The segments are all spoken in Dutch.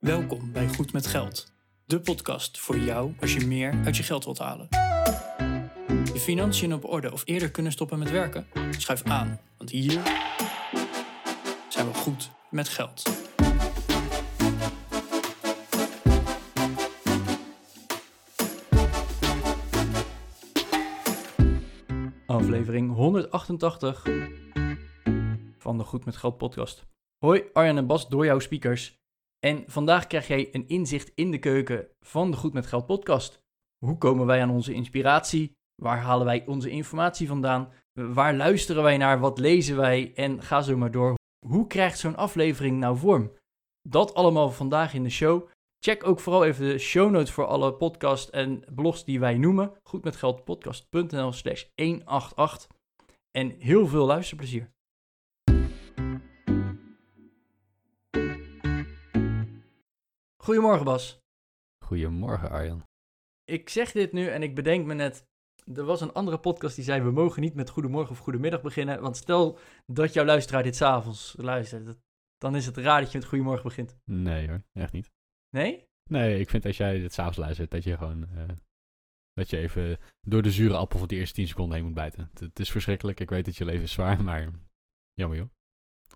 Welkom bij Goed met Geld, de podcast voor jou als je meer uit je geld wilt halen. Je financiën op orde of eerder kunnen stoppen met werken? Schuif aan, want hier zijn we goed met geld. Aflevering 188 van de Goed met Geld podcast. Hoi Arjan en Bas door jouw speakers. En vandaag krijg jij een inzicht in de keuken van de Goed met Geld podcast. Hoe komen wij aan onze inspiratie? Waar halen wij onze informatie vandaan? Waar luisteren wij naar? Wat lezen wij? En ga zo maar door. Hoe krijgt zo'n aflevering nou vorm? Dat allemaal vandaag in de show. Check ook vooral even de show notes voor alle podcasts en blogs die wij noemen. Goedmetgeldpodcast.nl slash 188. En heel veel luisterplezier. Goedemorgen Bas. Goedemorgen Arjan. Ik zeg dit nu en ik bedenk me net, er was een andere podcast die zei we mogen niet met goedemorgen of goedemiddag beginnen. Want stel dat jouw luisteraar dit s'avonds luistert, dan is het raar dat je met goedemorgen begint. Nee hoor, echt niet. Nee? Nee, ik vind als jij dit s'avonds luistert, dat je gewoon... eh, dat je even door de zure appel van de eerste 10 seconden heen moet bijten. Het, het is verschrikkelijk, ik weet dat je leven is zwaar, maar jammer joh.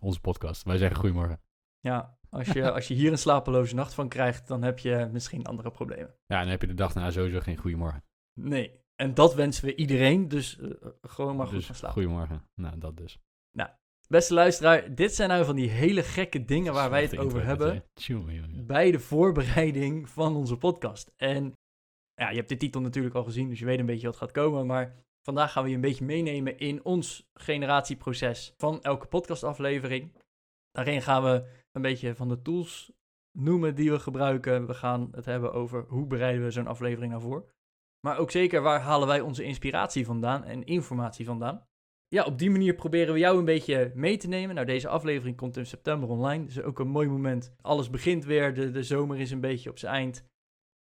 Onze podcast, wij zeggen goedemorgen. Ja, als je, als je hier een slapeloze nacht van krijgt, dan heb je misschien andere problemen. Ja, en dan heb je de dag daarna sowieso geen goedemorgen. Nee, en dat wensen we iedereen, dus eh, gewoon maar goed dus gaan slapen. goedemorgen. Nou, dat dus. Beste luisteraar, dit zijn nou van die hele gekke dingen waar wij het over hebben. Tjonge, jonge. bij de voorbereiding van onze podcast. En ja, je hebt de titel natuurlijk al gezien, dus je weet een beetje wat gaat komen. Maar vandaag gaan we je een beetje meenemen in ons generatieproces van elke podcastaflevering. Daarin gaan we een beetje van de tools noemen die we gebruiken. We gaan het hebben over hoe bereiden we zo'n aflevering nou voor. Maar ook zeker waar halen wij onze inspiratie vandaan en informatie vandaan. Ja, op die manier proberen we jou een beetje mee te nemen. Nou, deze aflevering komt in september online. Dus ook een mooi moment. Alles begint weer. De, de zomer is een beetje op zijn eind.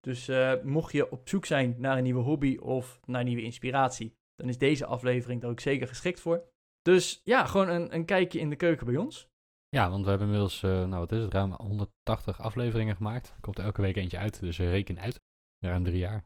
Dus eh, mocht je op zoek zijn naar een nieuwe hobby of naar nieuwe inspiratie, dan is deze aflevering daar ook zeker geschikt voor. Dus ja, gewoon een, een kijkje in de keuken bij ons. Ja, want we hebben inmiddels, eh, nou wat is het, ruim 180 afleveringen gemaakt. Er komt er elke week eentje uit, dus eh, reken uit. Ruim drie jaar.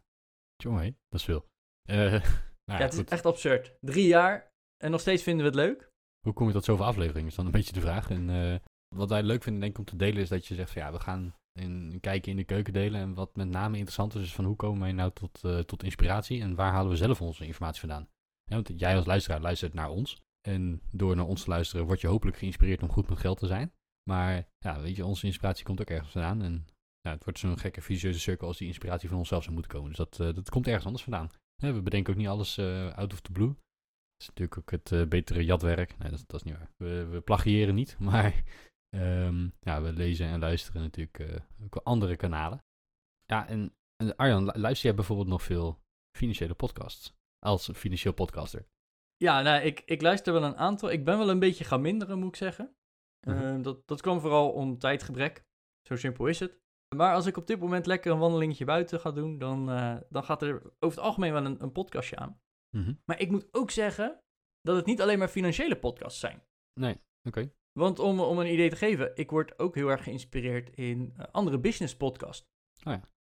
Tjonge, dat is veel. Eh, nou Ja, ja, het is goed. echt absurd. Drie jaar en nog steeds vinden we het leuk. Hoe kom je tot zoveel afleveringen? Is dan een beetje de vraag. En wat wij leuk vinden, denk ik, om te delen, is dat je zegt van ja, we gaan een kijkje in de keuken delen. En wat met name interessant is, is van hoe komen wij nou tot, tot inspiratie en waar halen we zelf onze informatie vandaan? Ja, want jij als luisteraar luistert naar ons. En door naar ons te luisteren, word je hopelijk geïnspireerd om goed met geld te zijn. Maar ja, weet je, onze inspiratie komt ook ergens vandaan. En ja, het wordt zo'n gekke vicieuze cirkel als die inspiratie van onszelf zou moeten komen. Dus dat, eh, dat komt ergens anders vandaan. We bedenken ook niet alles eh, out of the blue. Dat is natuurlijk ook het eh, betere jatwerk. Nee, dat, is niet waar. We, we plagiëren niet, maar ehm, ja, we lezen en luisteren natuurlijk ook andere kanalen. Ja, en, en Arjan, lu- luister jij bijvoorbeeld nog veel financiële podcasts? Als financieel podcaster. Ja, nou, ik, ik luister wel een aantal. Ik ben wel een beetje gaan minderen, moet ik zeggen. Mhm. Eh, dat, dat kwam vooral om tijdgebrek. Zo simpel is het. Maar als ik op dit moment lekker een wandelingetje buiten ga doen, dan, eh, dan gaat er over het algemeen wel een, een podcastje aan. Mhm. Maar ik moet ook zeggen dat het niet alleen maar financiële podcasts zijn. Nee, oké. Want om, om een idee te geven, ik word ook heel erg geïnspireerd in eh, andere business podcasts.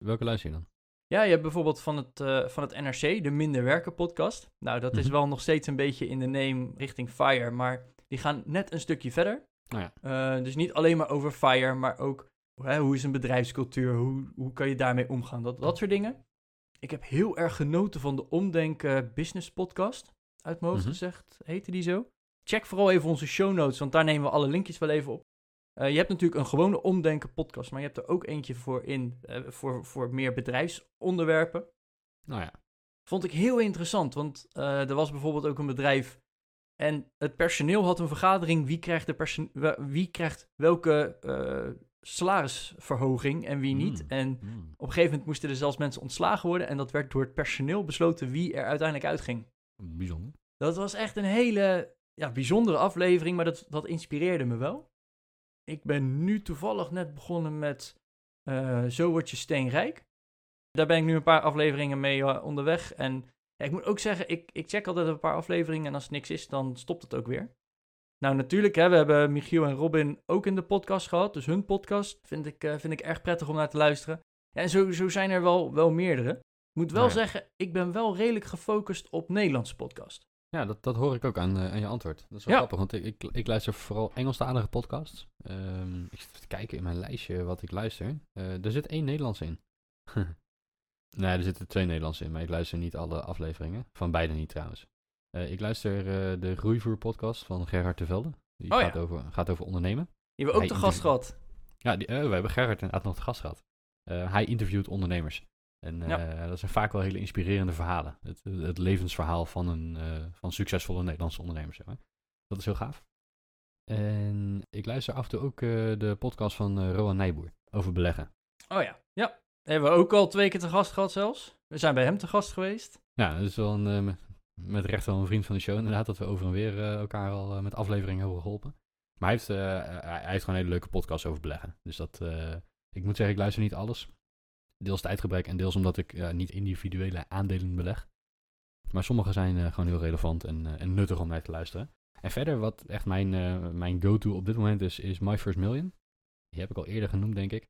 Welke luister je dan? Ja, je hebt bijvoorbeeld van het, eh, van het NRC, de Minder Werken podcast. Nou, dat is Mhm. wel nog steeds een beetje in de name richting FIRE, maar die gaan net een stukje verder. Nou ja, Eh, dus niet alleen maar over FIRE, maar ook hè, hoe is een bedrijfscultuur, hoe, hoe kan je daarmee omgaan, dat, dat soort dingen. Ik heb heel erg genoten van de Omdenken Business Podcast, uit mijn hoofd Mhm. gezegd, heette die zo. Check vooral even onze show notes, want daar nemen we alle linkjes wel even op. Eh, je hebt natuurlijk een gewone Omdenken podcast, maar je hebt er ook eentje voor in, eh, voor, voor meer bedrijfsonderwerpen. nou ja. Vond ik heel interessant, want eh, er was bijvoorbeeld ook een bedrijf en het personeel had een vergadering. Wie krijgt, de wie krijgt welke salarisverhoging en wie niet? Mm. En Mm. op een gegeven moment moesten er zelfs mensen ontslagen worden. En dat werd door het personeel besloten wie er uiteindelijk uitging. Bijzonder. Dat was echt een hele ja, bijzondere aflevering, maar dat, dat inspireerde me wel. Ik ben nu toevallig net begonnen met eh, Zo word je steenrijk. Daar ben ik nu een paar afleveringen mee eh, onderweg. En ja, ik moet ook zeggen, ik, ik check altijd een paar afleveringen en als het niks is, dan stopt het ook weer. Nou, natuurlijk, hè, we hebben Michiel en Robin ook in de podcast gehad. Dus hun podcast vind ik, eh, vind ik erg prettig om naar te luisteren. Ja, en zo, zo zijn er wel, wel meerdere. Ik moet wel Nou ja. zeggen, ik ben wel redelijk gefocust op Nederlandse podcast. Ja, dat, dat hoor ik ook aan, eh, aan je antwoord. Dat is wel Ja. grappig, want ik, ik, ik luister vooral Engelstalige podcasts. Ehm, ik zit even te kijken in mijn lijstje wat ik luister. Eh, er zit één Nederlands in. nee, er zitten twee Nederlandse in, maar ik luister niet alle afleveringen. Van beide niet trouwens. Eh, ik luister de Groeivoer podcast van Gerhard de Velde. Die Oh ja. gaat, over, gaat over ondernemen. Die hebben we ook Hij te gast gehad. Ja, die, we hebben Gerhard inderdaad nog te gast gehad. Eh, hij interviewt ondernemers. En eh, Ja. dat zijn vaak wel hele inspirerende verhalen. Het, het levensverhaal van, een, eh, van succesvolle Nederlandse ondernemers. Zeg maar. Dat is heel gaaf. En ik luister af en toe ook eh, de podcast van Rowan Nijboer over beleggen. Oh ja, ja. Hebben we ook al twee keer te gast gehad zelfs. We zijn bij hem te gast geweest. Ja, dat is wel een, met- met recht wel een vriend van de show inderdaad. Dat we over en weer elkaar al met afleveringen hebben geholpen. Maar hij heeft, hij heeft gewoon een hele leuke podcast over beleggen. Dus dat, ik moet zeggen, ik luister niet alles. Deels tijdgebrek en deels omdat ik niet individuele aandelen beleg. Maar sommige zijn eh, gewoon heel relevant en, eh, en nuttig om naar te luisteren. En verder, wat echt mijn, eh, mijn go-to op dit moment is, is My First Million. Die heb ik al eerder genoemd, denk ik.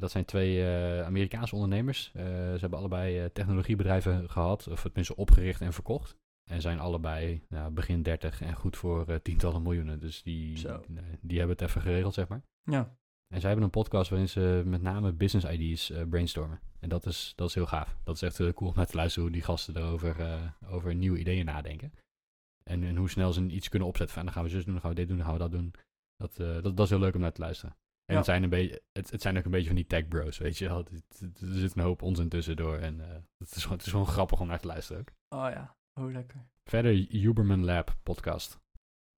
Dat zijn twee Amerikaanse ondernemers. Ze hebben allebei technologiebedrijven gehad, of tenminste opgericht en verkocht. En zijn allebei nou, begin 30 en goed voor tientallen miljoenen. Dus die, die, die hebben het even geregeld, zeg maar. Ja. En zij hebben een podcast waarin ze met name business ideas eh, brainstormen. En dat is, dat is heel gaaf. Dat is echt heel cool om naar te luisteren hoe die gasten erover eh, over nieuwe ideeën nadenken. En, en hoe snel ze iets kunnen opzetten. Van, dan gaan we zus doen, dan gaan we dit doen, dan gaan we dat doen. Dat, eh, dat, dat is heel leuk om naar te luisteren. En Ja. het, zijn een beetje, het, het zijn ook een beetje van die tech bros, weet je Er zit een hoop onzin tussendoor. En het, is gewoon, het is gewoon grappig om naar te luisteren ook. Oh ja, oh lekker. Verder Huberman Lab podcast.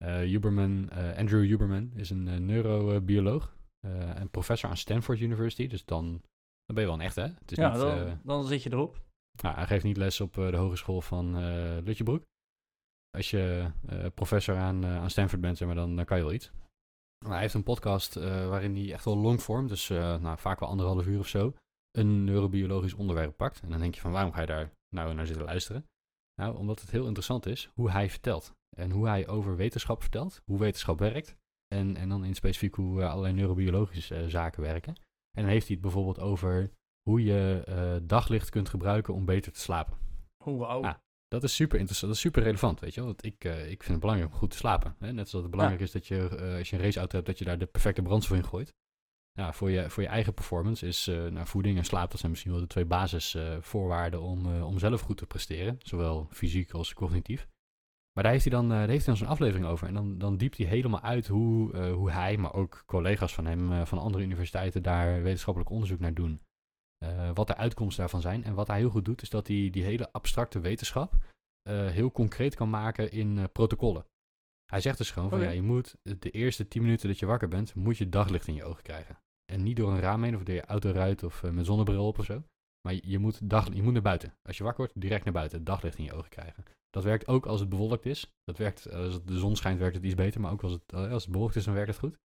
Huberman, Andrew Huberman is een neurobioloog eh, en professor aan Stanford University. Dus dan, dan ben je wel een echte, hè? Het is Ja, niet, dan, eh, dan zit je erop. nou, hij geeft niet les op eh, de hogeschool van Lutjebroek. Als je professor aan, aan Stanford bent, zeg maar, dan, dan kan je wel iets. Hij heeft een podcast waarin hij echt wel longform, dus nou, vaak wel anderhalf uur of zo, een neurobiologisch onderwerp pakt. En dan denk je van, waarom ga je daar nou naar zitten luisteren? Nou, omdat het heel interessant is hoe hij vertelt. En hoe hij over wetenschap vertelt, hoe wetenschap werkt. En, en dan in specifiek hoe eh, allerlei neurobiologische eh, zaken werken. En dan heeft hij het bijvoorbeeld over hoe je eh, daglicht kunt gebruiken om beter te slapen. Oh, wauw. Ah. Dat is super interessant, dat is super relevant, weet je wel. Want ik, ik vind het belangrijk om goed te slapen. Hè? Net zoals het belangrijk is dat je, als je een raceauto hebt, dat je daar de perfecte brandstof in gooit. Ja, voor, je, voor je eigen performance is nou, voeding en slaap, dat zijn misschien wel de twee basisvoorwaarden om, om zelf goed te presteren. Zowel fysiek als cognitief. Maar daar heeft hij dan, eh, daar heeft hij dan zo'n aflevering over. En dan, dan diept hij helemaal uit hoe, eh, hoe hij, maar ook collega's van hem eh, van andere universiteiten daar wetenschappelijk onderzoek naar doen. Wat de uitkomsten daarvan zijn. En wat hij heel goed doet, is dat hij die hele abstracte wetenschap heel concreet kan maken in protocollen. Hij zegt dus gewoon van Oké. ja, je moet de eerste 10 minuten dat je wakker bent, moet je daglicht in je ogen krijgen. En niet door een raam heen of door je autoruit of eh, met zonnebril op of zo. Maar je moet, dag, je moet naar buiten. Als je wakker wordt, direct naar buiten. Daglicht in je ogen krijgen. Dat werkt ook als het bewolkt is. Dat werkt, eh, als de zon schijnt, werkt het iets beter. Maar ook als het, eh, als het bewolkt is, dan werkt het goed.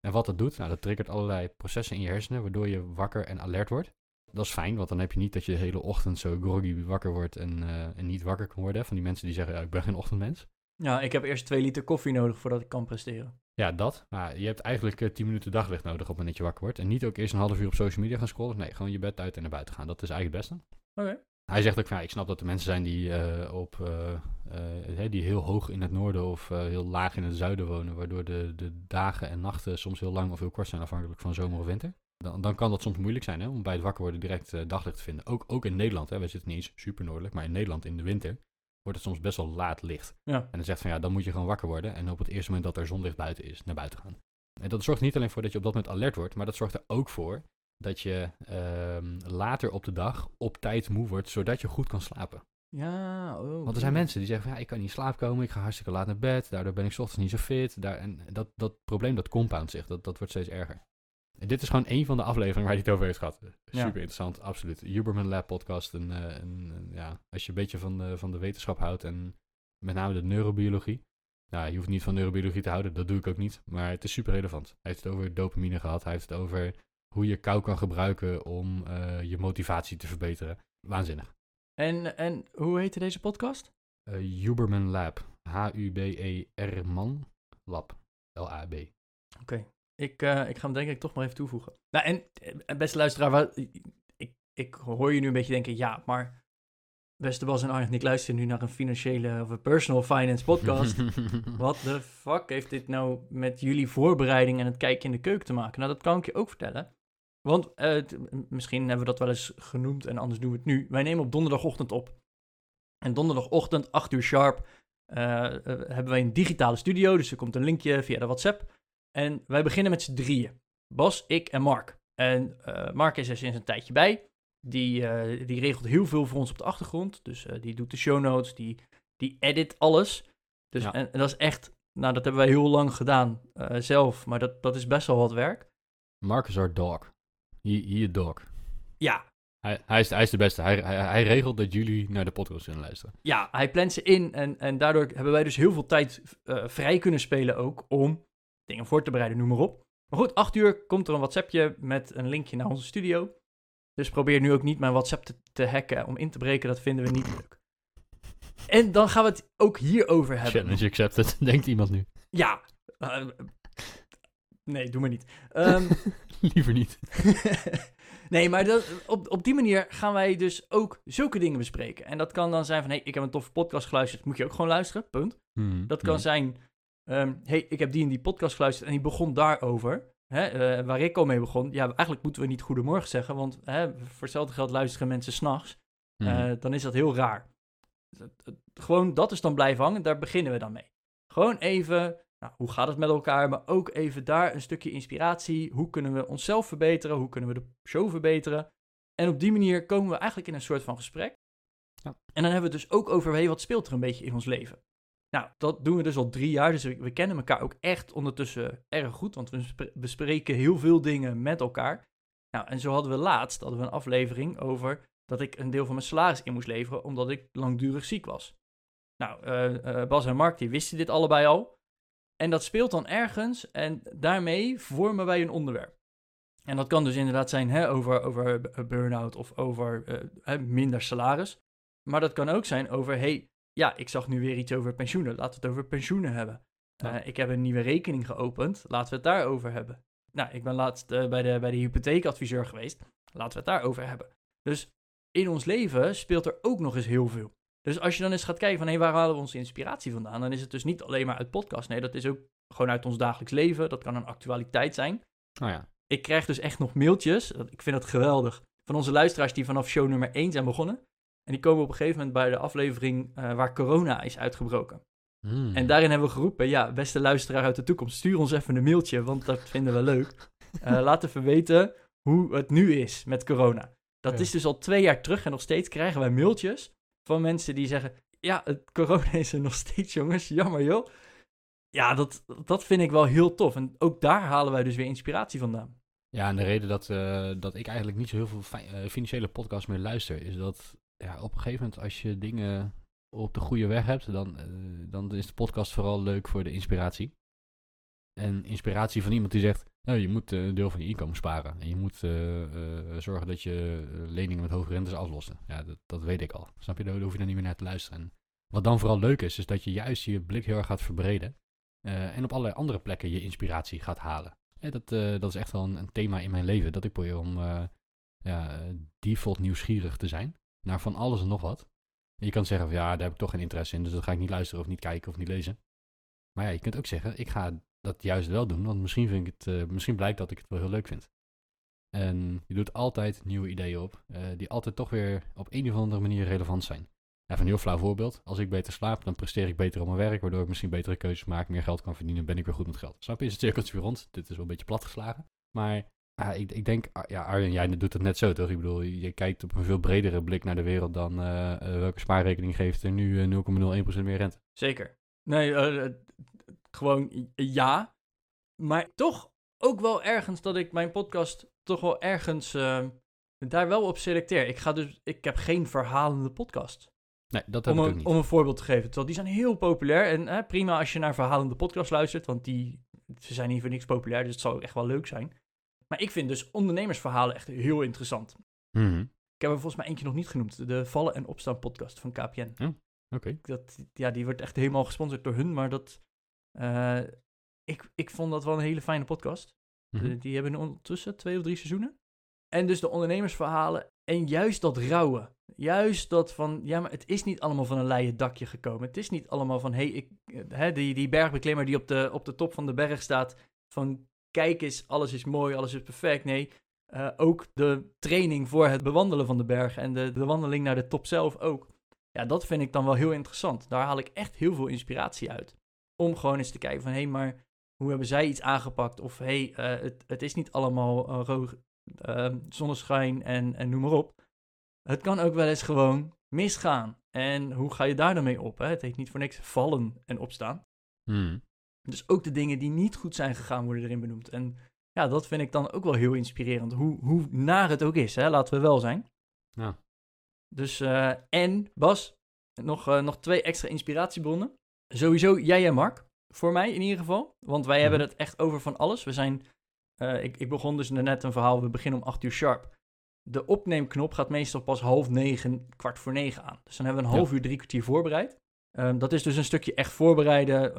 En wat dat doet, nou, dat triggert allerlei processen in je hersenen, waardoor je wakker en alert wordt. Dat is fijn, want dan heb je niet dat je de hele ochtend zo groggy wakker wordt en, eh, en niet wakker kan worden. Van die mensen die zeggen, ja, ik ben geen ochtendmens. Ja, ik heb eerst twee liter koffie nodig voordat ik kan presteren. Ja, dat. Maar je hebt eigenlijk eh, 10 minuten daglicht nodig op het moment dat je wakker wordt. En niet ook eerst een half uur op social media gaan scrollen. Nee, gewoon je bed uit en naar buiten gaan. Dat is eigenlijk het beste. Oké. Hij zegt ook van, ja, ik snap dat er mensen zijn die, eh, op, eh, eh, die heel hoog in het noorden of eh, heel laag in het zuiden wonen. Waardoor de, de dagen en nachten soms heel lang of heel kort zijn afhankelijk van zomer of winter. Dan, dan kan dat soms moeilijk zijn hè, om bij het wakker worden direct eh, daglicht te vinden. Ook, ook in Nederland, hè, wij zitten niet eens super noordelijk, maar in Nederland in de winter wordt het soms best wel laat licht. Ja. En dan zegt van ja, dan moet je gewoon wakker worden en op het eerste moment dat er zonlicht buiten is, naar buiten gaan. En dat zorgt niet alleen voor dat je op dat moment alert wordt, maar dat zorgt er ook voor dat je ehm, later op de dag op tijd moe wordt, zodat je goed kan slapen. Ja, oh. Want er zijn mensen die zeggen van ja, ik kan niet in slaap komen, ik ga hartstikke laat naar bed, daardoor ben ik ochtends niet zo fit. Daar, en dat, dat probleem dat compoundt zich, dat, dat wordt steeds erger. En dit is gewoon één van de afleveringen waar hij het over heeft gehad. Super Ja. interessant, absoluut. Huberman Lab podcast. En, eh, en, en ja, als je een beetje van de, van de wetenschap houdt en met name de neurobiologie. Nou, je hoeft niet van neurobiologie te houden, dat doe ik ook niet. Maar het is super relevant. Hij heeft het over dopamine gehad. Hij heeft het over hoe je kou kan gebruiken om eh, je motivatie te verbeteren. Waanzinnig. En, en hoe heette deze podcast? Eh, Huberman Lab. H-U-B-E-R man. Lab. L-A-B. Ik, eh, ik ga hem denk ik toch maar even toevoegen. Nou, en eh, beste luisteraar, ik, ik hoor je nu een beetje denken, ja, maar beste Bas en Arndt, ik luister nu naar een financiële of een personal finance podcast. Wat de fuck heeft dit nou met jullie voorbereiding en het kijken in de keuken te maken? Nou, dat kan ik je ook vertellen. Want eh, misschien hebben we dat wel eens genoemd en anders doen we het nu. Wij nemen op donderdagochtend op. En donderdagochtend, 8 uur sharp, hebben wij een digitale studio. Dus er komt een linkje via de WhatsApp. En wij beginnen met z'n drieën. Bas, ik en Mark. En eh, Mark is er sinds een tijdje bij. Die, eh, die regelt heel veel voor ons op de achtergrond. Dus eh, die doet de show notes, die, die edit alles. Dus Ja. en, en dat is echt, nou dat hebben wij heel lang gedaan zelf. Maar dat, dat is best wel wat werk. Marcus our dog. He, he a dog. Ja, Hij, hij, is, hij is de beste. Hij, hij, hij regelt dat jullie naar de podcast kunnen luisteren. ja, hij plant ze in. En, en daardoor hebben wij dus heel veel tijd vrij kunnen spelen ook om dingen voor te bereiden, noem maar op. Maar goed, 8 uur komt er een WhatsAppje met een linkje naar onze studio. Dus probeer nu ook niet mijn WhatsApp te, te hacken om in te breken. Dat vinden we niet leuk. En dan gaan we het ook hierover hebben. Challenge accepted, denkt iemand nu. Ja. eh, nee, doe maar niet. Ehm, Liever niet. nee, maar dat, op, op die manier gaan wij dus ook zulke dingen bespreken. En dat kan dan zijn van, hé, hey, ik heb een toffe podcast geluisterd. Moet je ook gewoon luisteren, punt. Hmm, Dat kan hmm. zijn, hé, hey, ik heb die in die podcast geluisterd en die begon daarover. Hè, eh, waar ik al mee begon. Ja, eigenlijk moeten we niet goedemorgen zeggen, want hè, voor hetzelfde geld luisteren mensen s'nachts. Eh, dan is dat heel raar. Het- Gewoon dat is dan blijven hangen, daar beginnen we dan mee. Gewoon even, nou, hoe gaat het met elkaar, maar ook even daar een stukje inspiratie. Hoe kunnen we onszelf verbeteren? Hoe kunnen we de show verbeteren? En op die manier komen we eigenlijk in een soort van gesprek. Ja. En dan hebben we het dus ook over, hey, wat speelt er een beetje in ons leven? Nou, dat doen we dus al drie jaar, dus we, kennen elkaar ook echt ondertussen erg goed, want we spre- bespreken heel veel dingen met elkaar. Nou, en zo hadden we laatst hadden we een aflevering over dat ik een deel van mijn salaris in moest leveren, omdat ik langdurig ziek was. Nou, eh, eh, Bas en Mark, die wisten dit allebei al. En dat speelt dan ergens en daarmee vormen wij een onderwerp. En dat kan dus inderdaad zijn hè, over, over burn-out of over eh, minder salaris. Maar dat kan ook zijn over, hey, ja, ik zag nu weer iets over pensioenen. Laten we het over pensioenen hebben. Ja. Eh, ik heb een nieuwe rekening geopend. Laten we het daarover hebben. Nou, ik ben laatst eh, bij, de, bij de hypotheekadviseur geweest. Laten we het daarover hebben. Dus in ons leven speelt er ook nog eens heel veel. Dus als je dan eens gaat kijken van, hé, waar halen we onze inspiratie vandaan? Dan is het dus niet alleen maar uit podcast. Nee, dat is ook gewoon uit ons dagelijks leven. Dat kan een actualiteit zijn. Oh ja. Ik krijg dus echt nog mailtjes. Ik vind dat geweldig. Van onze luisteraars die vanaf show nummer 1 zijn begonnen. En die komen op een gegeven moment bij de aflevering eh, waar corona is uitgebroken. Hmm. En daarin hebben we geroepen, ja, beste luisteraar uit de toekomst, stuur ons even een mailtje, want dat vinden we leuk. Eh, laat even weten hoe het nu is met corona. Dat Ja. is dus al twee jaar terug en nog steeds krijgen wij mailtjes van mensen die zeggen, ja, het corona is er nog steeds, jongens, jammer joh. Ja, dat, dat vind ik wel heel tof. En ook daar halen wij dus weer inspiratie vandaan. Ja, en de reden dat, eh, dat ik eigenlijk niet zo heel veel fi- financiële podcasts meer luister, is dat ja, op een gegeven moment als je dingen op de goede weg hebt, dan, eh, dan is de podcast vooral leuk voor de inspiratie. En inspiratie van iemand die zegt, nou, je moet eh, een deel van je inkomen sparen. En je moet eh, zorgen dat je leningen met hoge rentes aflossen. Ja, dat, dat weet ik al. Snap je? Daar hoef je dan niet meer naar te luisteren. En wat dan vooral leuk is, is dat je juist je blik heel erg gaat verbreden. en op allerlei andere plekken je inspiratie gaat halen. Dat, dat is echt wel een, thema in mijn leven. Dat ik probeer om ja, default nieuwsgierig te zijn. Naar van alles en nog wat. En je kan zeggen van ja, daar heb ik toch geen interesse in. Dus dat ga ik niet luisteren of niet kijken of niet lezen. Maar ja, je kunt ook zeggen, ik ga dat juist wel doen. Want misschien, vind ik het, eh, misschien blijkt dat ik het wel heel leuk vind. En je doet altijd nieuwe ideeën op. eh, die altijd toch weer op een of andere manier relevant zijn. Even een heel flauw voorbeeld. Als ik beter slaap, dan presteer ik beter op mijn werk. Waardoor ik misschien betere keuzes maak, meer geld kan verdienen. Ben ik weer goed met geld. Snap je? Is het cirkeltje weer rond? Dit is wel een beetje platgeslagen. Maar ah, ik, ik denk, ah, ja, Arjen, jij doet het net zo toch? Ik bedoel, je kijkt op een veel bredere blik naar de wereld dan eh, eh, welke spaarrekening geeft er nu eh, 0,01% meer rente. Zeker. Nee, eh, eh, gewoon ja. Maar toch ook wel ergens dat ik mijn podcast toch wel ergens eh, daar wel op selecteer. Ik, ga dus, ik heb geen verhalende podcast. Nee, dat heb Om ik ook niet. om een voorbeeld te geven. Terwijl die zijn heel populair. En eh, prima als je naar verhalende podcast luistert. Want die, ze zijn niet voor niks populair. Dus het zal echt wel leuk zijn. Maar ik vind dus ondernemersverhalen echt heel interessant. Mhm. Ik heb er volgens mij eentje nog niet genoemd. De Vallen en Opstaan podcast van KPN. Oké. Dat, ja, die wordt echt helemaal gesponsord door hun, maar dat... eh, ik, ik vond dat wel een hele fijne podcast. Mhm. Die hebben ondertussen twee of drie seizoenen. En dus de ondernemersverhalen. En juist dat rauwe. Juist dat van, ja, maar het is niet allemaal van een leien dakje gekomen. Het is niet allemaal van, hé, hey, ik, eh, hè, die, die bergbeklimmer die op de, op de top van de berg staat. Van, kijk eens, alles is mooi, alles is perfect. Nee, eh, ook de training voor het bewandelen van de berg en de, de wandeling naar de top zelf ook. Ja, dat vind ik dan wel heel interessant. Daar haal ik echt heel veel inspiratie uit. Om gewoon eens te kijken van, hé, hey, maar hoe hebben zij iets aangepakt? Of, hé, hey, eh, het, het is niet allemaal uh, roog, uh, zonneschijn en, en noem maar op. Het kan ook wel eens gewoon misgaan. En hoe ga je daar dan mee op? Hè? Het heet niet voor niks vallen en opstaan. Mhm. Dus ook de dingen die niet goed zijn gegaan worden erin benoemd. En ja, dat vind ik dan ook wel heel inspirerend. Hoe, hoe naar het ook is, hè? laten we wel zijn. Ja. Dus, uh, en Bas, nog, uh, nog twee extra inspiratiebronnen. Sowieso jij en Mark, voor mij in ieder geval. Want wij Mhm. hebben het echt over van alles. We zijn, uh, ik, ik begon dus net een verhaal, we beginnen om 8 uur sharp. De opneemknop gaat meestal pas half negen, kwart voor negen aan. Dus dan hebben we een half Ja. uur, drie kwartier voorbereid. Um, dat is dus een stukje echt voorbereiden,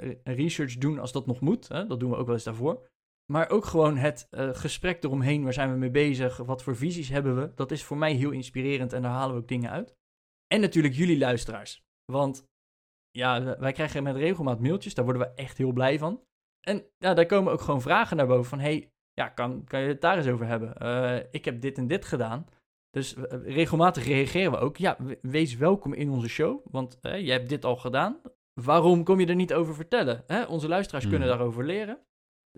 uh, research doen als dat nog moet. Hè? Dat doen we ook wel eens daarvoor. Maar ook gewoon het uh, gesprek eromheen, waar zijn we mee bezig, wat voor visies hebben we. Dat is voor mij heel inspirerend en daar halen we ook dingen uit. En natuurlijk jullie luisteraars. Want ja, wij krijgen met regelmaat mailtjes, daar worden we echt heel blij van. En ja, daar komen ook gewoon vragen naar boven van, hey, ja, kan, kan je het daar eens over hebben? Uh, ik heb dit en dit gedaan. Dus uh, regelmatig reageren we ook. Ja, wees welkom in onze show, want uh, je hebt dit al gedaan. Waarom kom je er niet over vertellen? Hè? Onze luisteraars mm. kunnen daarover leren.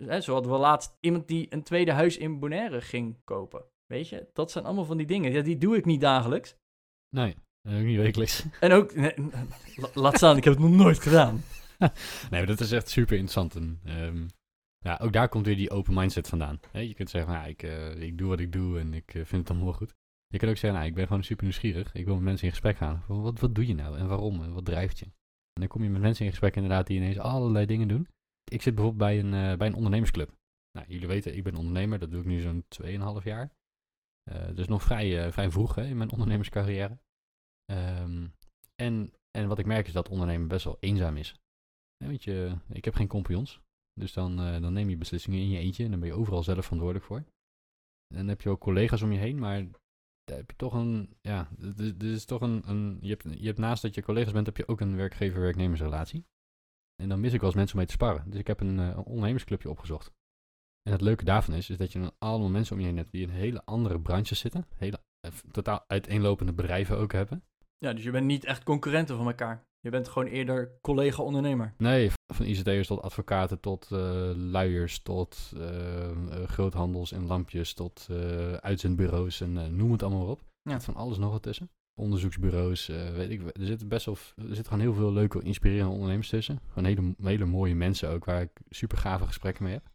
Hè, zo hadden we laatst iemand die een tweede huis in Bonaire ging kopen. Weet je, dat zijn allemaal van die dingen. Ja, die doe ik niet dagelijks. Nee, ook niet wekelijks. En ook, nee, laat staan, ik heb het nog nooit gedaan. nee, maar dat is echt super interessant. En, um, ja, ook daar komt weer die open mindset vandaan. He, je kunt zeggen, nou, ik, uh, ik doe wat ik doe en ik uh, vind het allemaal goed. Je kan ook zeggen, nou, ik ben gewoon super nieuwsgierig. Ik wil met mensen in gesprek gaan. Wat, wat doe je nou en waarom en wat drijft je? En dan kom je met mensen in gesprek inderdaad die ineens allerlei dingen doen. Ik zit bijvoorbeeld bij een, uh, bij een ondernemersclub. Nou, jullie weten, ik ben ondernemer. Dat doe ik nu zo'n 2,5 jaar. Uh, dus nog vrij, vrij vroeg hè, in mijn ondernemerscarrière. Um, en, en wat ik merk is dat ondernemen best wel eenzaam is. Weet je, ik heb geen compagnons. Dus dan, dan neem je beslissingen in je eentje en dan ben je overal zelf verantwoordelijk voor. En dan heb je ook collega's om je heen, maar daar heb je toch een, ja, dit is toch een, een je, hebt, je hebt naast dat je collega's bent, heb je ook een werkgever-werknemersrelatie. En dan mis ik wel eens mensen om mee te sparren. Dus ik heb een, uh, een ondernemersclubje opgezocht. En het leuke daarvan is, is dat je dan allemaal mensen om je heen hebt die in hele andere branches zitten. Hele, uh, totaal uiteenlopende bedrijven ook hebben. Ja, dus je bent niet echt concurrenten van elkaar. Je bent gewoon eerder collega-ondernemer. Nee, van ICT'ers tot advocaten, tot uh, luiers, tot uh, uh, groothandels en lampjes, tot uitzendbureaus en noem het allemaal op. Ja. van alles nog wat tussen. Onderzoeksbureaus, weet ik. Er zitten best wel, er zitten gewoon heel veel leuke, inspirerende ondernemers tussen. Gewoon hele, hele mooie mensen ook, waar ik super gave gesprekken mee heb.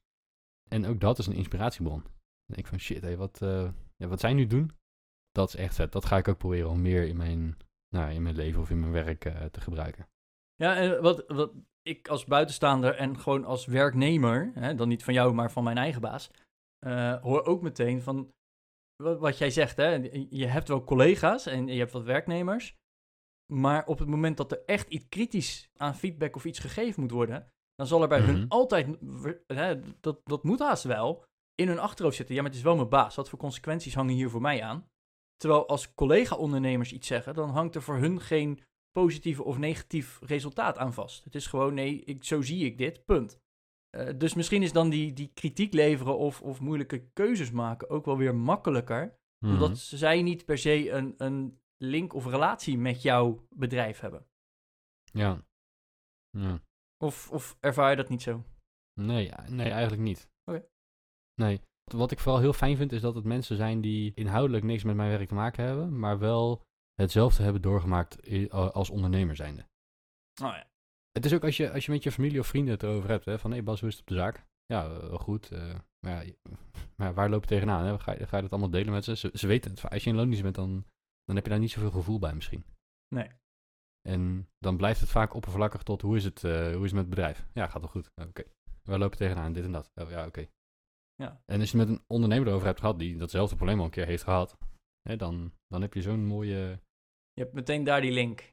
En ook dat is een inspiratiebron. Dan denk ik van shit, hé, wat, ja, wat zij nu doen, dat is echt vet. Dat ga ik ook proberen om meer in mijn nou, in mijn leven of in mijn werk uh, te gebruiken. Ja, en wat, wat ik als buitenstaander en gewoon als werknemer, hè, dan niet van jou, maar van mijn eigen baas, uh, hoor ook meteen van wat, wat jij zegt. Hè, je hebt wel collega's en je hebt wat werknemers, maar op het moment dat er echt iets kritisch aan feedback of iets gegeven moet worden, dan zal er bij mm -hmm. hun altijd, hè, dat, dat moet haast wel, in hun achterhoofd zitten. Ja, maar het is wel mijn baas. Wat voor consequenties hangen hier voor mij aan? Terwijl als collega-ondernemers iets zeggen, dan hangt er voor hun geen positief of negatief resultaat aan vast. Het is gewoon, nee, ik, zo zie ik dit, punt. Uh, dus misschien is dan die, die kritiek leveren of, of moeilijke keuzes maken ook wel weer makkelijker. Mhm. Mm. Omdat zij niet per se een, een link of relatie met jouw bedrijf hebben. Ja. ja. Of, of ervaar je dat niet zo? Nee, nee eigenlijk niet. Oké. Okay. Nee. Wat ik vooral heel fijn vind, is dat het mensen zijn die inhoudelijk niks met mijn werk te maken hebben, maar wel hetzelfde hebben doorgemaakt als ondernemer zijnde. Oh ja. Het is ook als je, als je met je familie of vrienden het erover hebt, hè, van hé hey Bas, hoe is het op de zaak? Ja, wel goed. Uh, maar, ja, maar waar loop je tegenaan? Hè? Ga, je, ga je dat allemaal delen met ze? ze? Ze weten het. Als je in loondienst bent, dan, dan heb je daar niet zoveel gevoel bij misschien. Nee. En dan blijft het vaak oppervlakkig tot hoe is het, uh, hoe is het met het bedrijf? Ja, gaat wel goed. Oké. Okay. Waar loop je tegenaan? Dit en dat. Oh, ja, oké. Okay. Ja. En als je met een ondernemer erover hebt gehad die datzelfde probleem al een keer heeft gehad, hè, dan, dan heb je zo'n mooie. Je hebt meteen daar die link.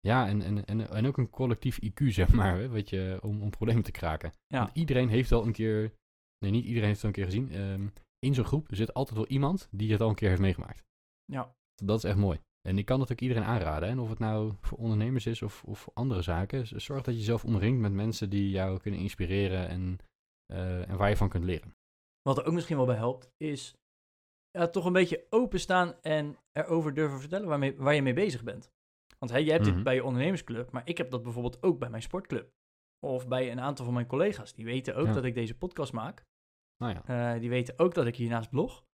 Ja, en, en, en, en ook een collectief IQ, zeg maar, hè, weet je, om, om problemen te kraken. Ja. Want iedereen heeft wel een keer, nee, niet iedereen heeft het wel een keer gezien. ehm, in zo'n groep zit altijd wel iemand die het al een keer heeft meegemaakt. Ja. Dat is echt mooi. En ik kan dat ook iedereen aanraden. hè. En of het nou voor ondernemers is of, of voor andere zaken. Zorg dat je jezelf omringt met mensen die jou kunnen inspireren en, eh, en waar je van kunt leren. Wat er ook misschien wel bij helpt, is ja, toch een beetje openstaan en erover durven vertellen waarmee, waar je mee bezig bent. Want hè, jij hebt Mhm. dit bij je ondernemersclub, maar ik heb dat bijvoorbeeld ook bij mijn sportclub. Of bij een aantal van mijn collega's. Die weten ook Ja. dat ik deze podcast maak. Nou ja, Eh, die weten ook dat ik hiernaast blog.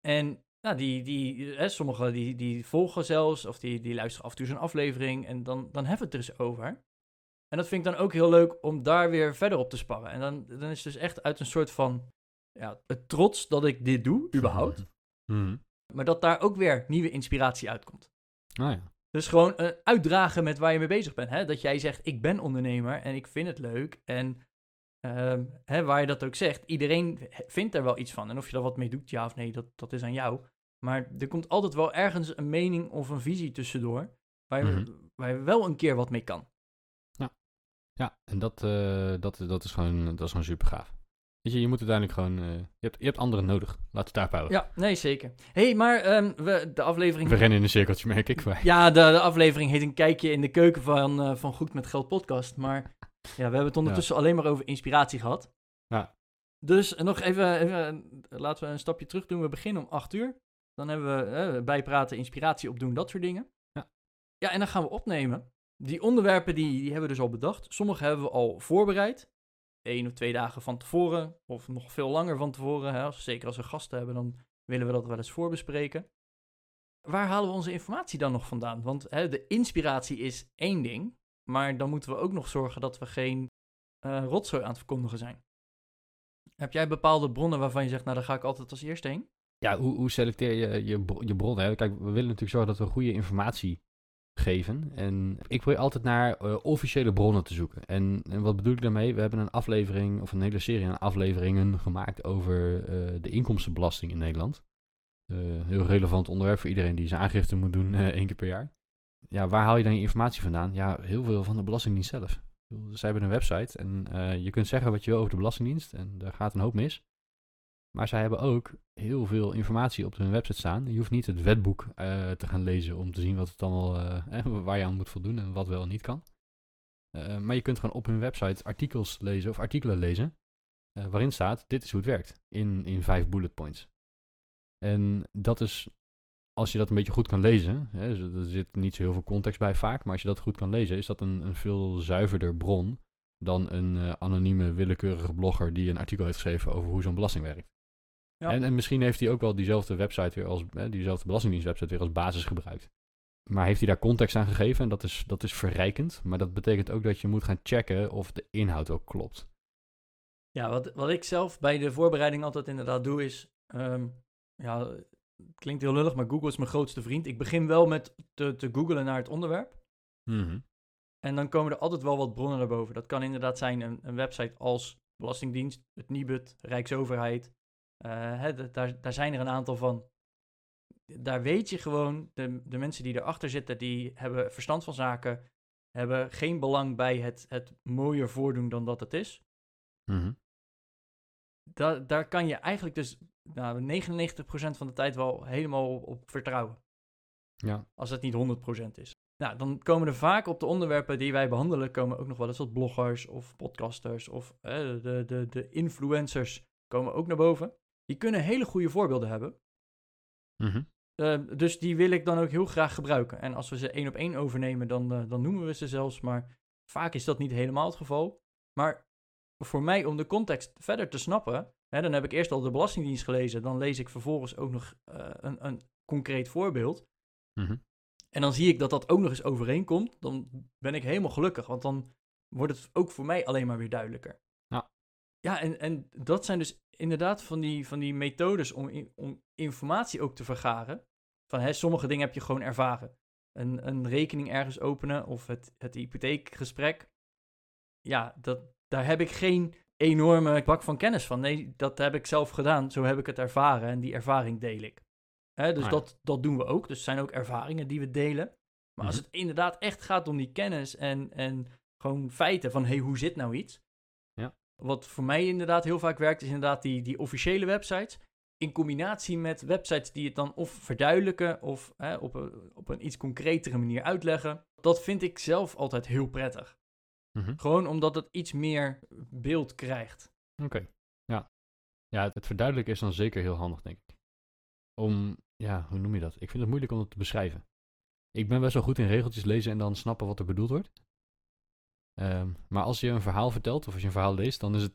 En nou, die, die, hè, sommigen die, die volgen zelfs, of die, die luisteren af en toe zo'n aflevering. En dan, dan hebben we het er eens over. En dat vind ik dan ook heel leuk om daar weer verder op te sparren. En dan, dan is het dus echt uit een soort van ja, het trots dat ik dit doe, überhaupt. Mhm. Maar dat daar ook weer nieuwe inspiratie uitkomt. Nou ja. Dus gewoon eh, uitdragen met waar je mee bezig bent. Hè? Dat jij zegt, ik ben ondernemer en ik vind het leuk. En ehm, hè, waar je dat ook zegt, iedereen vindt er wel iets van. En of je daar wat mee doet, ja of nee, dat, dat is aan jou. Maar er komt altijd wel ergens een mening of een visie tussendoor. Waar je, Mhm. waar je wel een keer wat mee kan. Ja, en dat, eh, dat, dat, is gewoon, dat is gewoon super gaaf. Weet je, je moet uiteindelijk gewoon... eh, je, hebt, je hebt anderen nodig. Laten we het daarop houden. Ja, nee, zeker. hey, maar ehm, we, de aflevering... We rennen in een cirkeltje, merk ik. Ja, de, de aflevering heet een kijkje in de keuken van, eh, van Goed met Geld podcast. Maar ja, we hebben het ondertussen alleen maar over inspiratie gehad. Ja. Dus nog even, even, laten we een stapje terug doen. We beginnen om 8 uur. Dan hebben we eh, bijpraten, inspiratie opdoen, dat soort dingen. Ja. Ja, en dan gaan we opnemen. Die onderwerpen die, die hebben we dus al bedacht. Sommige hebben we al voorbereid. Eén of twee dagen van tevoren. Of nog veel langer van tevoren. Hè. Als, zeker als we gasten hebben, dan willen we dat wel eens voorbespreken. Waar halen we onze informatie dan nog vandaan? Want hè, de inspiratie is één ding. Maar dan moeten we ook nog zorgen dat we geen eh rotzooi aan het verkondigen zijn. Heb jij bepaalde bronnen waarvan je zegt, nou daar ga ik altijd als eerste heen? Ja, hoe, hoe selecteer je je, je bronnen? Kijk, we willen natuurlijk zorgen dat we goede informatie geven. En ik probeer altijd naar eh, officiële bronnen te zoeken. En, en wat bedoel ik daarmee? We hebben een aflevering, of een hele serie aan afleveringen gemaakt over eh, de inkomstenbelasting in Nederland. Eh, heel relevant onderwerp voor iedereen die zijn aangifte moet doen één keer per jaar. Ja, waar haal je dan je informatie vandaan? Ja, heel veel van de Belastingdienst zelf. Zij hebben een website en je kunt zeggen wat je wil over de Belastingdienst en daar gaat een hoop mis. Maar zij hebben ook heel veel informatie op hun website staan. Je hoeft niet het wetboek eh, te gaan lezen om te zien wat het allemaal, eh, waar je aan moet voldoen en wat wel en niet kan. Eh, maar je kunt gewoon op hun website artikels lezen of artikelen lezen waarin staat dit is hoe het werkt in, in vijf bullet points. En dat is, als je dat een beetje goed kan lezen, hè, dus er zit niet zo heel veel context bij vaak, maar als je dat goed kan lezen, is dat een, een veel zuiverder bron dan een anonieme willekeurige blogger die een artikel heeft geschreven over hoe zo'n belasting werkt. Ja. En, en misschien heeft hij ook wel diezelfde website weer als, hè, diezelfde belastingdienstwebsite weer als basis gebruikt. Maar heeft hij daar context aan gegeven en dat is, dat is verrijkend. Maar dat betekent ook dat je moet gaan checken of de inhoud ook klopt. Ja, wat, wat ik zelf bij de voorbereiding altijd inderdaad doe is... ehm, ja, het klinkt heel lullig, maar Google is mijn grootste vriend. Ik begin wel met te, te googlen naar het onderwerp. En dan komen er altijd wel wat bronnen naar boven. Dat kan inderdaad zijn een, een website als Belastingdienst, het Nibud, Rijksoverheid. Eh, hè, daar, daar zijn er een aantal van. Daar weet je gewoon, de, de mensen die erachter zitten, die hebben verstand van zaken, hebben geen belang bij het, het mooier voordoen dan dat het is. Mhm. Da, daar kan je eigenlijk dus nou, 99% van de tijd wel helemaal op, op vertrouwen. Ja. Als het niet 100% is. Nou, dan komen er vaak op de onderwerpen die wij behandelen, komen ook nog wel eens wat bloggers of podcasters of eh, de, de, de influencers komen ook naar boven. Die kunnen hele goede voorbeelden hebben. Mhm. Eh, dus die wil ik dan ook heel graag gebruiken. En als we ze één op één overnemen, dan, eh, dan noemen we ze zelfs. Maar vaak is dat niet helemaal het geval. Maar voor mij, om de context verder te snappen, hè, dan heb ik eerst al de Belastingdienst gelezen. Dan lees ik vervolgens ook nog eh, een, een concreet voorbeeld. Mhm. En dan zie ik dat dat ook nog eens overeenkomt. Dan ben ik helemaal gelukkig. Want dan wordt het ook voor mij alleen maar weer duidelijker. Ja. En, en dat zijn dus inderdaad van die, van die methodes om, in- om informatie ook te vergaren. Van hè, sommige dingen heb je gewoon ervaren. Een, een rekening ergens openen of het, het hypotheekgesprek. Ja, dat, daar heb ik geen enorme bak van kennis van. Nee, dat heb ik zelf gedaan. Zo heb ik het ervaren en die ervaring deel ik. Hè, dus Ah ja. dat, dat doen we ook. Dus zijn ook ervaringen die we delen. Maar als Mhm. het inderdaad echt gaat om die kennis en, en gewoon feiten van, hey, hoe zit nou iets? Wat voor mij inderdaad heel vaak werkt, is inderdaad die, die officiële websites. In combinatie met websites die het dan of verduidelijken of hè, op, een, op een iets concretere manier uitleggen. Dat vind ik zelf altijd heel prettig. Mhm. Gewoon omdat het iets meer beeld krijgt. Oké, ja. Ja, het, het verduidelijken is dan zeker heel handig, denk ik. Om, ja, hoe noem je dat? Ik vind het moeilijk om het te beschrijven. Ik ben best wel goed in regeltjes lezen en dan snappen wat er bedoeld wordt. Ehm, maar als je een verhaal vertelt, of als je een verhaal leest, dan is het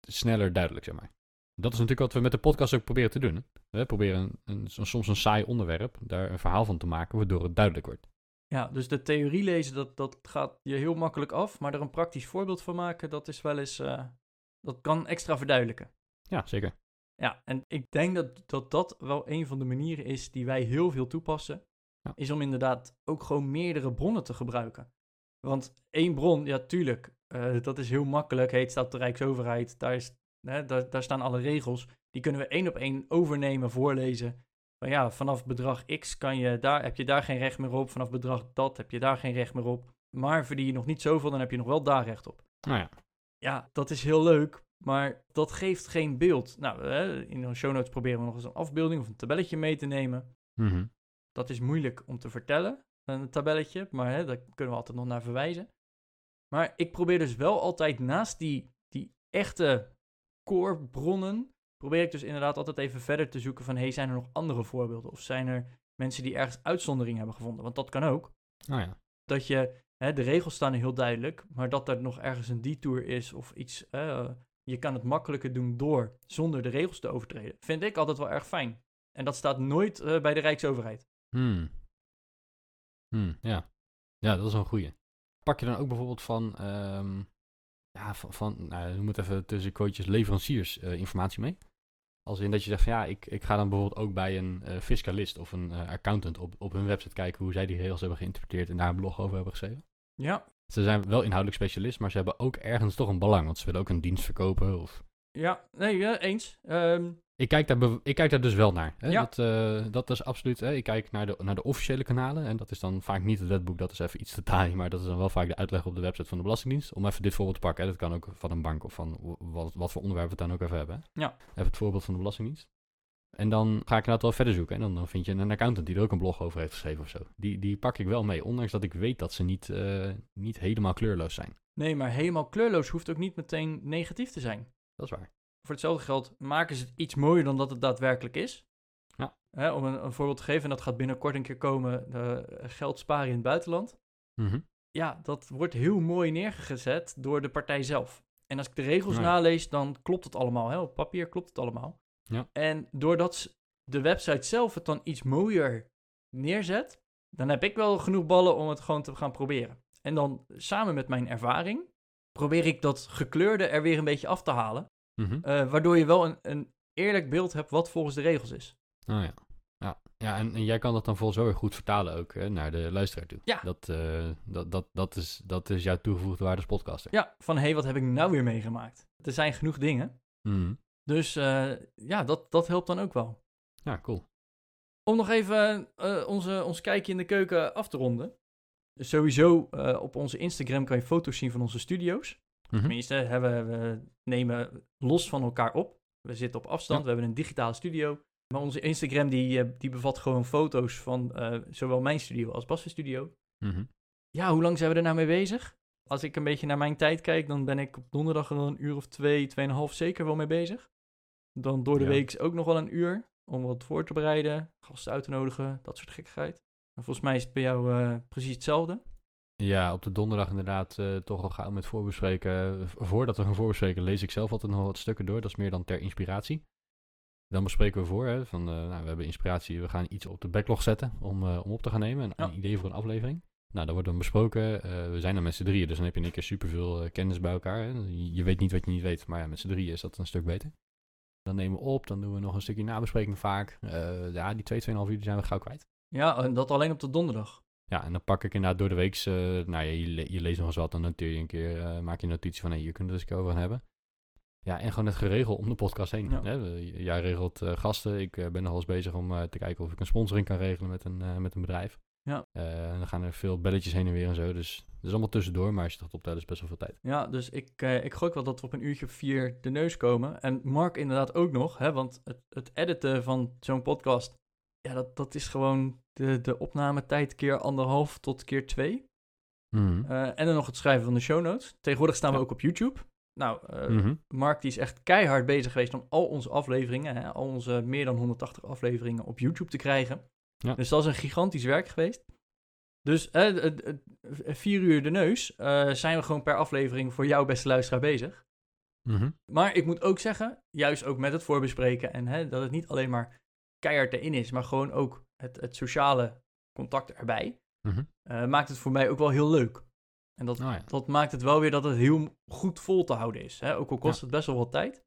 sneller duidelijk, zeg maar. Dat is natuurlijk wat we met de podcast ook proberen te doen. Hè? We proberen een, een, soms een saai onderwerp, daar een verhaal van te maken, waardoor het duidelijk wordt. Ja, dus de theorie lezen, dat, dat gaat je heel makkelijk af. Maar er een praktisch voorbeeld van maken, dat is wel eens... eh, dat kan extra verduidelijken. Ja, zeker. Ja, en ik denk dat, dat dat wel een van de manieren is die wij heel veel toepassen. Ja. Is om inderdaad ook gewoon meerdere bronnen te gebruiken. Want één bron, ja, tuurlijk, eh, dat is heel makkelijk. Hey, het staat de Rijksoverheid, daar, is, hè, daar, daar staan alle regels. Die kunnen we één op één overnemen, voorlezen. Maar ja, vanaf bedrag X kan je daar, heb je daar geen recht meer op. Vanaf bedrag dat heb je daar geen recht meer op. Maar verdien je nog niet zoveel, dan heb je nog wel daar recht op. Nou ja, Ja, dat is heel leuk, maar dat geeft geen beeld. Nou, hè, in de show notes proberen we nog eens een afbeelding of een tabelletje mee te nemen. Mhm. Dat is moeilijk om te vertellen, een tabelletje, maar hè, daar kunnen we altijd nog naar verwijzen. Maar ik probeer dus wel altijd naast die, die echte core bronnen, probeer ik dus inderdaad altijd even verder te zoeken van, hey, zijn er nog andere voorbeelden? Of zijn er mensen die ergens uitzondering hebben gevonden? Want dat kan ook. nou ja. Dat je, hè, de regels staan heel duidelijk, maar dat er nog ergens een detour is of iets, eh, je kan het makkelijker doen door zonder de regels te overtreden. Vind ik altijd wel erg fijn. En dat staat nooit eh, bij de Rijksoverheid. Hmm. Hmm, ja. Ja, dat is een goeie. Pak je dan ook bijvoorbeeld van, ehm, ja, van, van nou, noem het even tussen quotejes, leveranciers eh, informatie mee? Als in dat je zegt van ja, ik, ik ga dan bijvoorbeeld ook bij een eh, fiscalist of een eh, accountant op, op hun website kijken hoe zij die regels hebben geïnterpreteerd en daar een blog over hebben geschreven. Ja, Ze zijn wel inhoudelijk specialist, maar ze hebben ook ergens toch een belang, want ze willen ook een dienst verkopen of... ja, nee, ja, eens. Ehm, Ik kijk daar, ik kijk daar dus wel naar. Hè? Ja. Dat, eh, dat is absoluut. Hè? Ik kijk naar de, naar de officiële kanalen. En dat is dan vaak niet het wetboek, dat is even iets te taai. Maar dat is dan wel vaak de uitleg op de website van de Belastingdienst. Om even dit voorbeeld te pakken. Hè? Dat kan ook van een bank of van wat, wat voor onderwerp we het dan ook even hebben. hè. Ja. Even het voorbeeld van de Belastingdienst. En dan ga ik inderdaad wel verder zoeken. En dan, dan vind je een accountant die er ook een blog over heeft geschreven of zo. Die, die pak ik wel mee. Ondanks dat ik weet dat ze niet, eh, niet helemaal kleurloos zijn. nee, maar helemaal kleurloos hoeft ook niet meteen negatief te zijn. Dat is waar. Voor hetzelfde geld maken ze het iets mooier dan dat het daadwerkelijk is. Ja. Hè, om een, een voorbeeld te geven, en dat gaat binnenkort een keer komen, eh, geld sparen in het buitenland. Mhm. ja, dat wordt heel mooi neergezet door de partij zelf. En als ik de regels Ja. nalees, dan klopt het allemaal. Hè? Op papier klopt het allemaal. Ja. En doordat de website zelf het dan iets mooier neerzet, dan heb ik wel genoeg ballen om het gewoon te gaan proberen. En dan samen met mijn ervaring probeer ik dat gekleurde er weer een beetje af te halen. Mhm. eh, waardoor je wel een, een eerlijk beeld hebt wat volgens de regels is. Oh ja. Ja, ja en, en jij kan dat dan volgens wel weer goed vertalen ook hè, naar de luisteraar toe. Ja. Dat, eh, dat, dat, dat, is, dat is jouw toegevoegde waarde als podcaster. Ja, van hé, hey, wat heb ik nou weer meegemaakt? Er zijn genoeg dingen. Mhm. Dus eh, ja, dat, dat helpt dan ook wel. Ja, cool. Om nog even onze, ons kijkje in de keuken af te ronden. Sowieso op onze Instagram kan je foto's zien van onze studio's. Mhm. Tenminste, hè, we, nemen los van elkaar op. We zitten op afstand, Ja. we hebben een digitale studio. Maar onze Instagram die, eh, die bevat gewoon foto's van eh, zowel mijn studio als Bas' studio. Mhm. Ja, hoe lang zijn we er nou mee bezig? Als ik een beetje naar mijn tijd kijk, dan ben ik op donderdag er wel een uur of twee, tweeënhalf zeker wel mee bezig. Dan door de Ja. week ook nog wel een uur om wat voor te bereiden, gasten uit te nodigen, dat soort gekkigheid. En volgens mij is het bij jou eh, precies hetzelfde. Ja, op de donderdag inderdaad eh, toch al gauw met voorbespreken. Voordat we gaan voorbespreken lees ik zelf altijd nog wat stukken door. Dat is meer dan ter inspiratie. Dan bespreken we voor, hè, van eh, nou, we hebben inspiratie, we gaan iets op de backlog zetten om, eh, om op te gaan nemen. Een, Ja. idee voor een aflevering. Nou, dat wordt dan besproken. We zijn dan met z'n drieën, dus dan heb je in één keer superveel kennis bij elkaar. Hè. Je, weet niet wat je niet weet, maar ja, met z'n drieën is dat een stuk beter. Dan nemen we op, dan doen we nog een stukje nabespreking vaak. Ja, die twee, tweeënhalf uur zijn we gauw kwijt. Ja, en dat alleen op de donderdag. Ja, en dan pak ik inderdaad door de week, nou ja, je, le- je leest nog eens wat, dan noteer je een keer, eh, maak je een notitie van, hé, hier kunnen we het eens over hebben. Ja, en gewoon het geregel om de podcast heen. Ja. Hè? Jij regelt eh, gasten, ik eh, ben nog wel eens bezig om te kijken of ik een sponsoring kan regelen met een, met een bedrijf. Ja. En dan gaan er veel belletjes heen en weer en zo. Dus dat is allemaal tussendoor, maar als je het optellen is best wel veel tijd. Ja, dus ik, ik gok wel dat we op een uurtje of vier de neus komen. En Mark inderdaad ook nog, hè, want het, het editen van zo'n podcast, ja, dat, dat is gewoon de, de opnametijd keer anderhalf tot keer twee. Mhm. Eh, en dan nog het schrijven van de show notes. Tegenwoordig staan we Ja. ook op YouTube. Nou, eh, Mhm. Mark die is echt keihard bezig geweest om al onze afleveringen, hè, al onze meer dan 180 afleveringen op YouTube te krijgen. Ja. Dus dat is een gigantisch werk geweest. Dus eh, vier uur de neus zijn we gewoon per aflevering voor jou beste luisteraar bezig. Mhm. Maar ik moet ook zeggen, juist ook met het voorbespreken en hè, dat het niet alleen maar keihard erin is, maar gewoon ook het, het sociale contact erbij, Mhm. eh, maakt het voor mij ook wel heel leuk. En dat, Nou ja. dat maakt het wel weer dat het heel goed vol te houden is. Hè? Ook al kost het best wel wat tijd.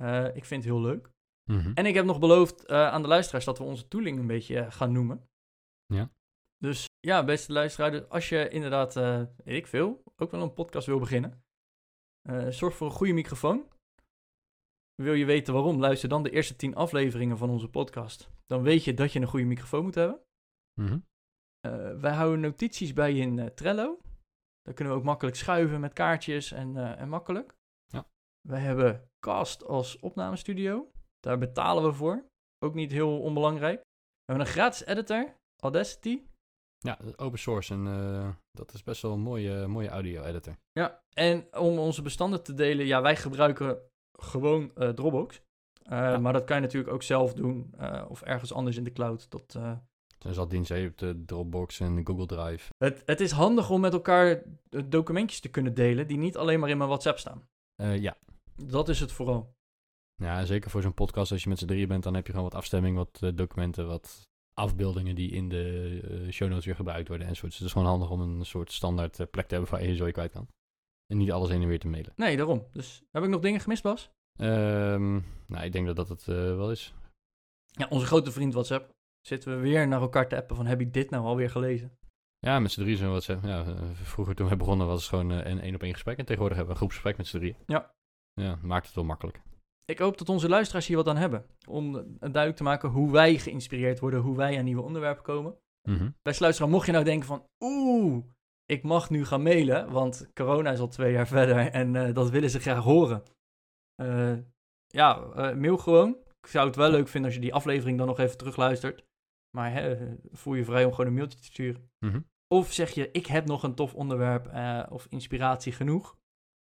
Eh, ik vind het heel leuk. Mhm. En ik heb nog beloofd eh, aan de luisteraars dat we onze tooling een beetje gaan noemen. Ja. Dus ja, beste luisteraar, dus als je inderdaad, weet ik veel, ook wel een podcast wil beginnen, zorg voor een goede microfoon. Wil je weten waarom? Luister dan de eerste tien afleveringen van onze podcast. Dan weet je dat je een goede microfoon moet hebben. Eh, wij houden notities bij in eh, Trello. Daar kunnen we ook makkelijk schuiven met kaartjes en, eh, en makkelijk. Ja. Wij hebben Cast als opnamestudio. Daar betalen we voor. Ook niet heel onbelangrijk. We hebben een gratis editor, Audacity. Ja, open source en dat is best wel een mooie, mooie audio-editor. Ja, en om onze bestanden te delen, ja, wij gebruiken gewoon eh, Dropbox. Eh, Ja. Maar dat kan je natuurlijk ook zelf doen eh, of ergens anders in de cloud. Dat, Er zat diensten op de Dropbox en Google Drive. het, het is handig om met elkaar documentjes te kunnen delen die niet alleen maar in mijn WhatsApp staan. Ja. Dat is het vooral. ja, zeker voor zo'n podcast als je met z'n drieën bent, dan heb je gewoon wat afstemming, wat documenten, wat afbeeldingen die in de show notes weer gebruikt worden enzovoort. Dus het is gewoon handig om een soort standaard plek te hebben waar je zo je kwijt kan. En niet alles heen en weer te mailen. Nee, daarom. Dus heb ik nog dingen gemist, Bas? Ehm, nou, ik denk dat dat het eh, wel is. Ja, onze grote vriend WhatsApp. Zitten we weer naar elkaar te appen van heb ik dit nou alweer gelezen? Ja, met z'n drieën zijn ze. Ja, eh, vroeger toen we begonnen was het gewoon eh, een één op één gesprek. En tegenwoordig hebben we een groepsgesprek met z'n drieën. Ja. Ja, maakt het wel makkelijk. Ik hoop dat onze luisteraars hier wat aan hebben. Om duidelijk te maken hoe wij geïnspireerd worden, hoe wij aan nieuwe onderwerpen komen. Beste luisteraar, mocht je nou denken van oeh, ik mag nu gaan mailen, want corona is al twee jaar verder en eh, dat willen ze graag horen. Eh, ja, eh, mail gewoon. Ik zou het wel leuk vinden als je die aflevering dan nog even terugluistert. Maar hè, voel je vrij om gewoon een mailtje te sturen. Mhm. Of zeg je, ik heb nog een tof onderwerp of inspiratie genoeg.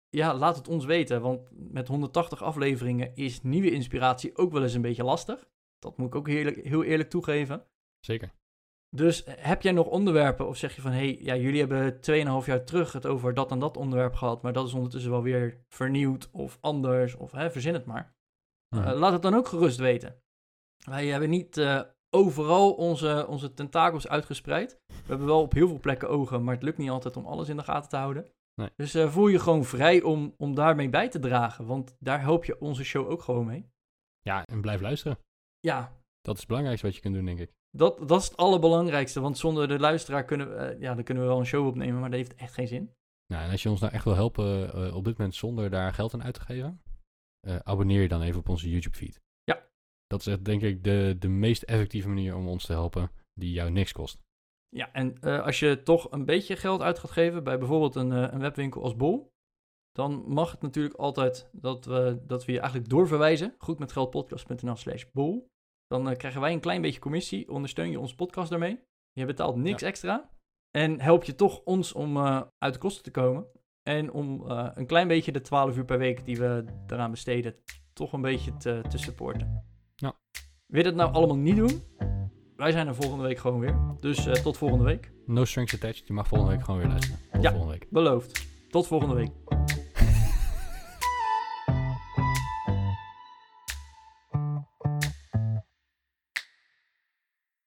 Ja, laat het ons weten, want met 180 afleveringen is nieuwe inspiratie ook wel eens een beetje lastig. Dat moet ik ook heerlijk, heel eerlijk toegeven. Zeker. Dus heb jij nog onderwerpen of zeg je van, hé, hey, ja, jullie hebben 2,5 jaar terug het over dat en dat onderwerp gehad, maar dat is ondertussen wel weer vernieuwd of anders of hè, verzin het maar. Eh, laat het dan ook gerust weten. Wij hebben niet eh, overal onze, onze tentakels uitgespreid. We hebben wel op heel veel plekken ogen, maar het lukt niet altijd om alles in de gaten te houden. Nee. Dus eh, voel je gewoon vrij om, om daarmee bij te dragen, want daar help je onze show ook gewoon mee. Ja, en blijf luisteren. Ja, Dat is het belangrijkste wat je kunt doen, denk ik. Dat, dat is het allerbelangrijkste, want zonder de luisteraar kunnen we, eh, ja, dan kunnen we wel een show opnemen, maar dat heeft echt geen zin. Nou, en als je ons nou echt wil helpen eh, op dit moment zonder daar geld aan uit te geven, eh, abonneer je dan even op onze YouTube-feed. Ja. Dat is echt, denk ik, de, de meest effectieve manier om ons te helpen, die jou niks kost. Ja, en als je toch een beetje geld uit gaat geven bij bijvoorbeeld een, een webwinkel als Bol, dan mag het natuurlijk altijd dat we, dat we je eigenlijk doorverwijzen. Goedmetgeldpodcast.nl slash bol. Dan eh, krijgen wij een klein beetje commissie, ondersteun je ons podcast daarmee. Je betaalt niks extra. En help je toch ons om eh, uit de kosten te komen. En om eh, een klein beetje de 12 uur per week die we eraan besteden, toch een beetje te, te supporten. Ja. Wil je dat nou allemaal niet doen? Wij zijn er volgende week gewoon weer. Dus tot volgende week. No strings attached, je mag volgende week gewoon weer luisteren. Tot Ja. volgende week. Beloofd. Tot volgende week.